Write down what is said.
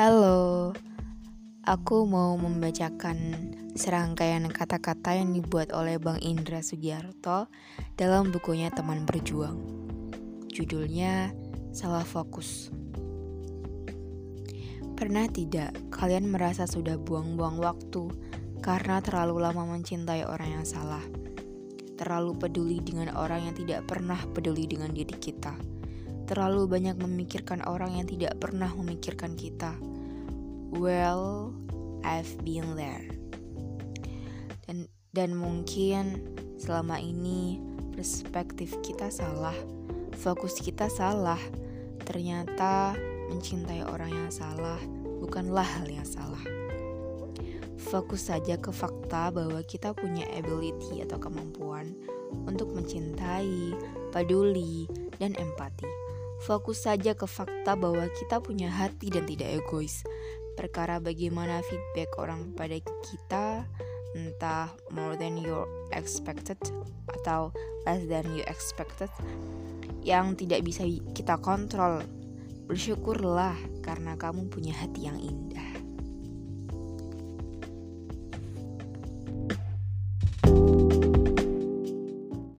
Halo, aku mau membacakan serangkaian kata-kata yang dibuat oleh Bang Indra Sugiarto dalam bukunya Teman Berjuang. Judulnya Salah Fokus. Pernah tidak kalian merasa sudah buang-buang waktu karena terlalu lama mencintai orang yang salah? Terlalu peduli dengan orang yang tidak pernah peduli dengan diri kita terlalu banyak memikirkan orang yang tidak pernah memikirkan kita. Well, I've been there. Dan dan mungkin selama ini perspektif kita salah, fokus kita salah. Ternyata mencintai orang yang salah bukanlah hal yang salah. Fokus saja ke fakta bahwa kita punya ability atau kemampuan untuk mencintai, peduli, dan empati. Fokus saja ke fakta bahwa kita punya hati dan tidak egois. Perkara bagaimana feedback orang pada kita, entah more than you expected atau less than you expected, yang tidak bisa kita kontrol. Bersyukurlah karena kamu punya hati yang indah.